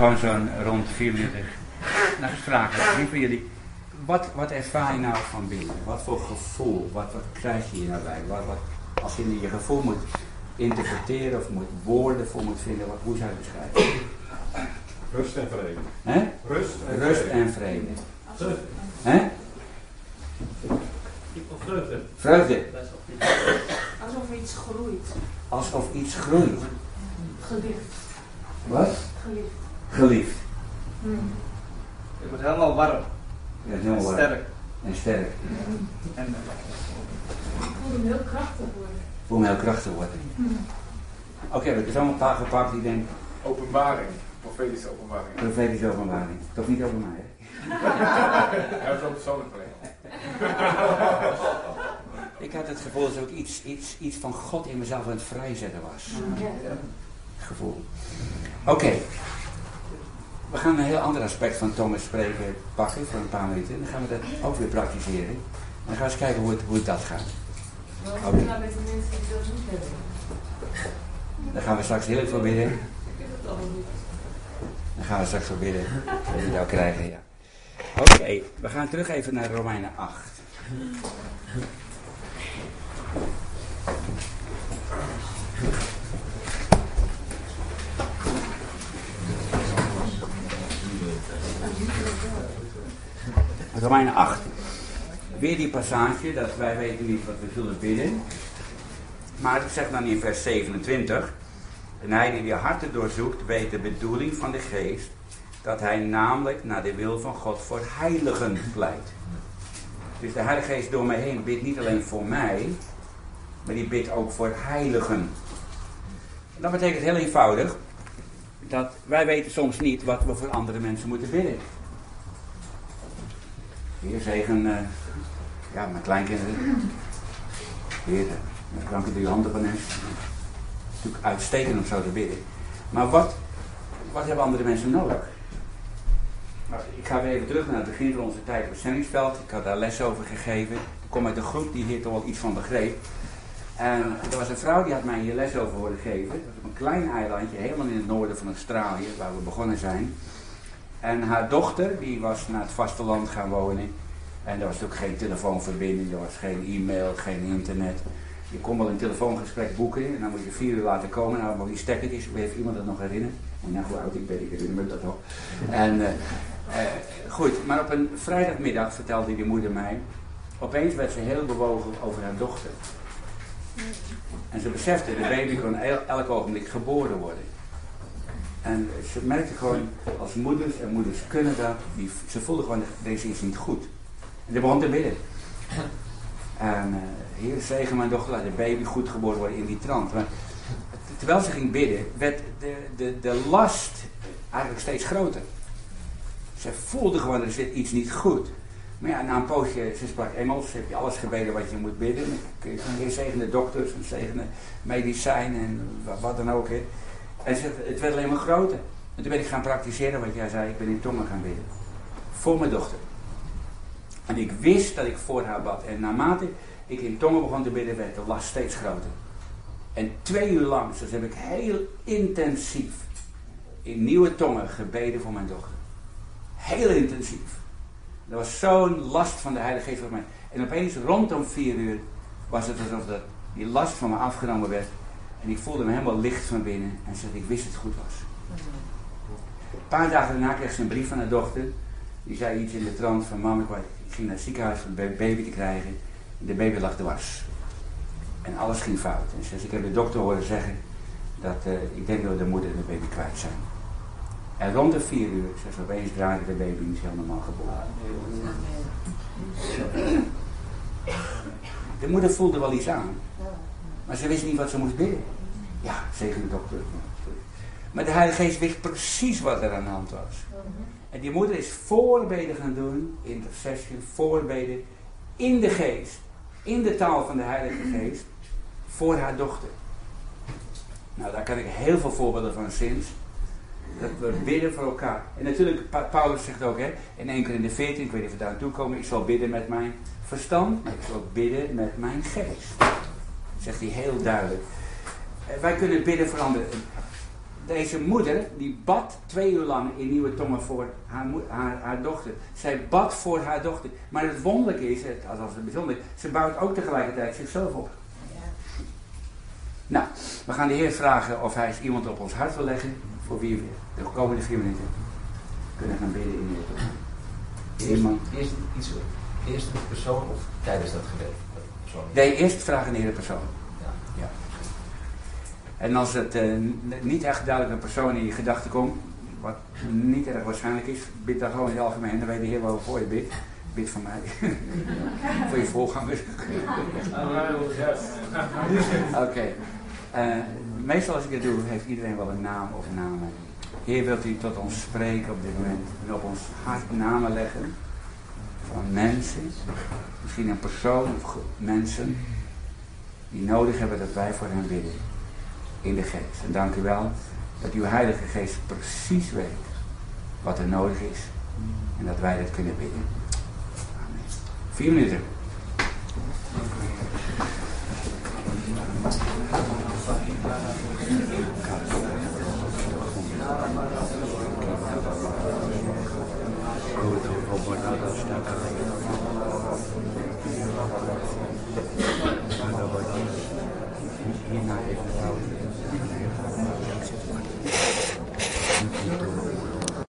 Gewoon zo'n rond vier minuten. Nou, eens vragen, wie van jullie, wat, wat ervaar je nou van binnen? Wat voor gevoel, wat, wat krijg je hier nou bij? Wat, wat, als je je gevoel moet interpreteren of moet woorden voor moet vinden, wat, hoe zou je het beschrijven? Rust en vrede. Hè? Rust en Rust vrede. en vrede. Vreugde. Hè? Of vreugde. Vreugde, Alsof iets groeit. alsof iets groeit. Geliefd. Wat? Geliefd. Geliefd. Hmm. Ik word helemaal warm. Ja, heel warm. Sterk. En sterk. En Ik voel hem heel krachtig worden. Voel me heel krachtig worden. Oké, we hebben zo'n paar gepakt die denken, Openbaring. Profetische openbaring. profetische openbaring. Toch niet over mij, hè? Hij heeft ook persoonlijk. Ik had het gevoel dat er ook iets, iets, iets van God in mezelf aan het vrijzetten was. Ja. Gevoel. Oké. We gaan een heel ander aspect van Thomas spreken pakken voor een paar minuten. En dan gaan we dat ook weer praktiseren. En dan gaan we eens kijken hoe het, hoe het dat gaat. Wat nou met de mensen die dat niet hebben? Dan gaan we straks heel veel bidden. Ik heb het allemaal niet. Dan gaan we straks bidden. Dat we jou krijgen, ja. Oké, we gaan terug even naar Romeinen 8. Romeinen 8. Weer die passage dat wij weten niet wat we zullen bidden. Maar het zegt dan in vers 27. En hij die de harten doorzoekt, weet de bedoeling van de geest, dat hij namelijk naar de wil van God voor heiligen pleit. Dus de Heilige Geest door mij heen bidt niet alleen voor mij, maar die bidt ook voor heiligen. En dat betekent heel eenvoudig dat wij weten soms niet wat we voor andere mensen moeten bidden. Heer zegen, eh, ja, mijn kleinkinderen. Heer, u voor uw handen van hen natuurlijk uitstekend om zo te bidden. Maar wat, wat hebben andere mensen nodig? Nou, ik ga weer even terug naar het begin van onze tijd op het. Ik had daar les over gegeven. Ik kom uit een groep die hier toch wel iets van begreep. En er was een vrouw die had mij hier les over horen geven. Dat was op een klein eilandje, helemaal in het noorden van Australië, waar we begonnen zijn. En haar dochter, die was naar het vasteland gaan wonen. En er was natuurlijk geen telefoonverbinding, er was geen e-mail, geen internet. Je kon wel een telefoongesprek boeken en dan moet je vier uur laten komen. Nou, maar die stekkertjes, heeft iemand dat nog herinneren? En nou, hoe oud ik ben, ik herinner me dat nog. En eh, eh, goed, maar op een vrijdagmiddag vertelde die moeder mij, opeens werd ze heel bewogen over haar dochter. En ze besefte, de baby kon el- elk ogenblik geboren worden. En ze merkte gewoon, als moeders, en moeders kunnen dat, die, ze voelde gewoon, deze is niet goed. Ze begon te bidden. En uh, zegen mijn dochter, laat de baby goed geboren worden in die trant. Maar terwijl ze ging bidden, werd de, de, de last eigenlijk steeds groter. Ze voelde gewoon, er zit iets niet goed. Maar ja, na een poosje, ze sprak Engels, heb je alles gebeden wat je moet bidden. Heer zegen de dokters, en zegen de medicijnen en wat, dan ook. En ze, het werd alleen maar groter. En toen ben ik gaan praktiseren wat jij zei, ik ben in tongen gaan bidden. Voor mijn dochter. En ik wist dat ik voor haar bad. En naarmate ik in tongen begon te bidden, werd de last steeds groter. En twee uur lang, dus heb ik heel intensief in nieuwe tongen gebeden voor mijn dochter. Heel intensief. Er was zo'n last van de Heilige Geest op mij. En opeens rondom vier uur was het alsof dat, die last van me afgenomen werd. En ik voelde me helemaal licht van binnen. En zei, ik wist het goed was. Een paar dagen daarna kreeg ze een brief van haar dochter. Die zei iets in de trant van, mam, ik, ging naar het ziekenhuis om een baby te krijgen. En de baby lag dwars. En alles ging fout. En zei, ik heb de dokter horen zeggen dat uh, ik denk dat de moeder en de baby kwijt zijn. En rond de vier uur, ze opeens draaide de baby niet heel normaal geboren. De moeder voelde wel iets aan. Maar ze wist niet wat ze moest bidden. Ja, zeker de dokter. Maar de Heilige Geest wist precies wat er aan de hand was. En die moeder is voorbeden gaan doen, intercessie, voorbeden, in de geest, in de taal van de Heilige Geest, voor haar dochter. Nou, daar kan ik heel veel voorbeelden van sinds. Dat we bidden voor elkaar. En natuurlijk, pa Paulus zegt ook, hè, in één keer in de 14, ik weet niet of we daar naartoe komen, ik zal bidden met mijn verstand, maar ik zal bidden met mijn geest. Zegt hij heel duidelijk. Wij kunnen bidden voor anderen. Deze moeder, die bad twee uur lang in nieuwe tongen voor haar, haar, haar dochter. Zij bad voor haar dochter. Maar het wonderlijke is, het- althans het bijzonder, ze bouwt ook tegelijkertijd zichzelf op. Nou, we gaan de Heer vragen of hij iemand op ons hart wil leggen. Voor wie we de komende vier minuten kunnen gaan bidden in de tongen. Eerst, Iemand? eerst iets, eerst een persoon of tijdens dat gebed? Nee, eerst vragen de Heer de persoon. En als het eh, niet echt duidelijk een persoon in je gedachten komt, wat niet erg waarschijnlijk is, bid dan gewoon in het algemeen. Dan weet de Heer wel voor je bidt. Bid voor mij. voor je voorgangers. Oké. Eh, meestal als ik dit doe, heeft iedereen wel een naam of namen. Heer, wilt u tot ons spreken op dit moment en op ons hart namen leggen van mensen, misschien een persoon of mensen die nodig hebben dat wij voor hen bidden in de geest. En dank u wel dat uw Heilige Geest precies weet wat er nodig is en dat wij dat kunnen bidden. Amen. Vier minuten.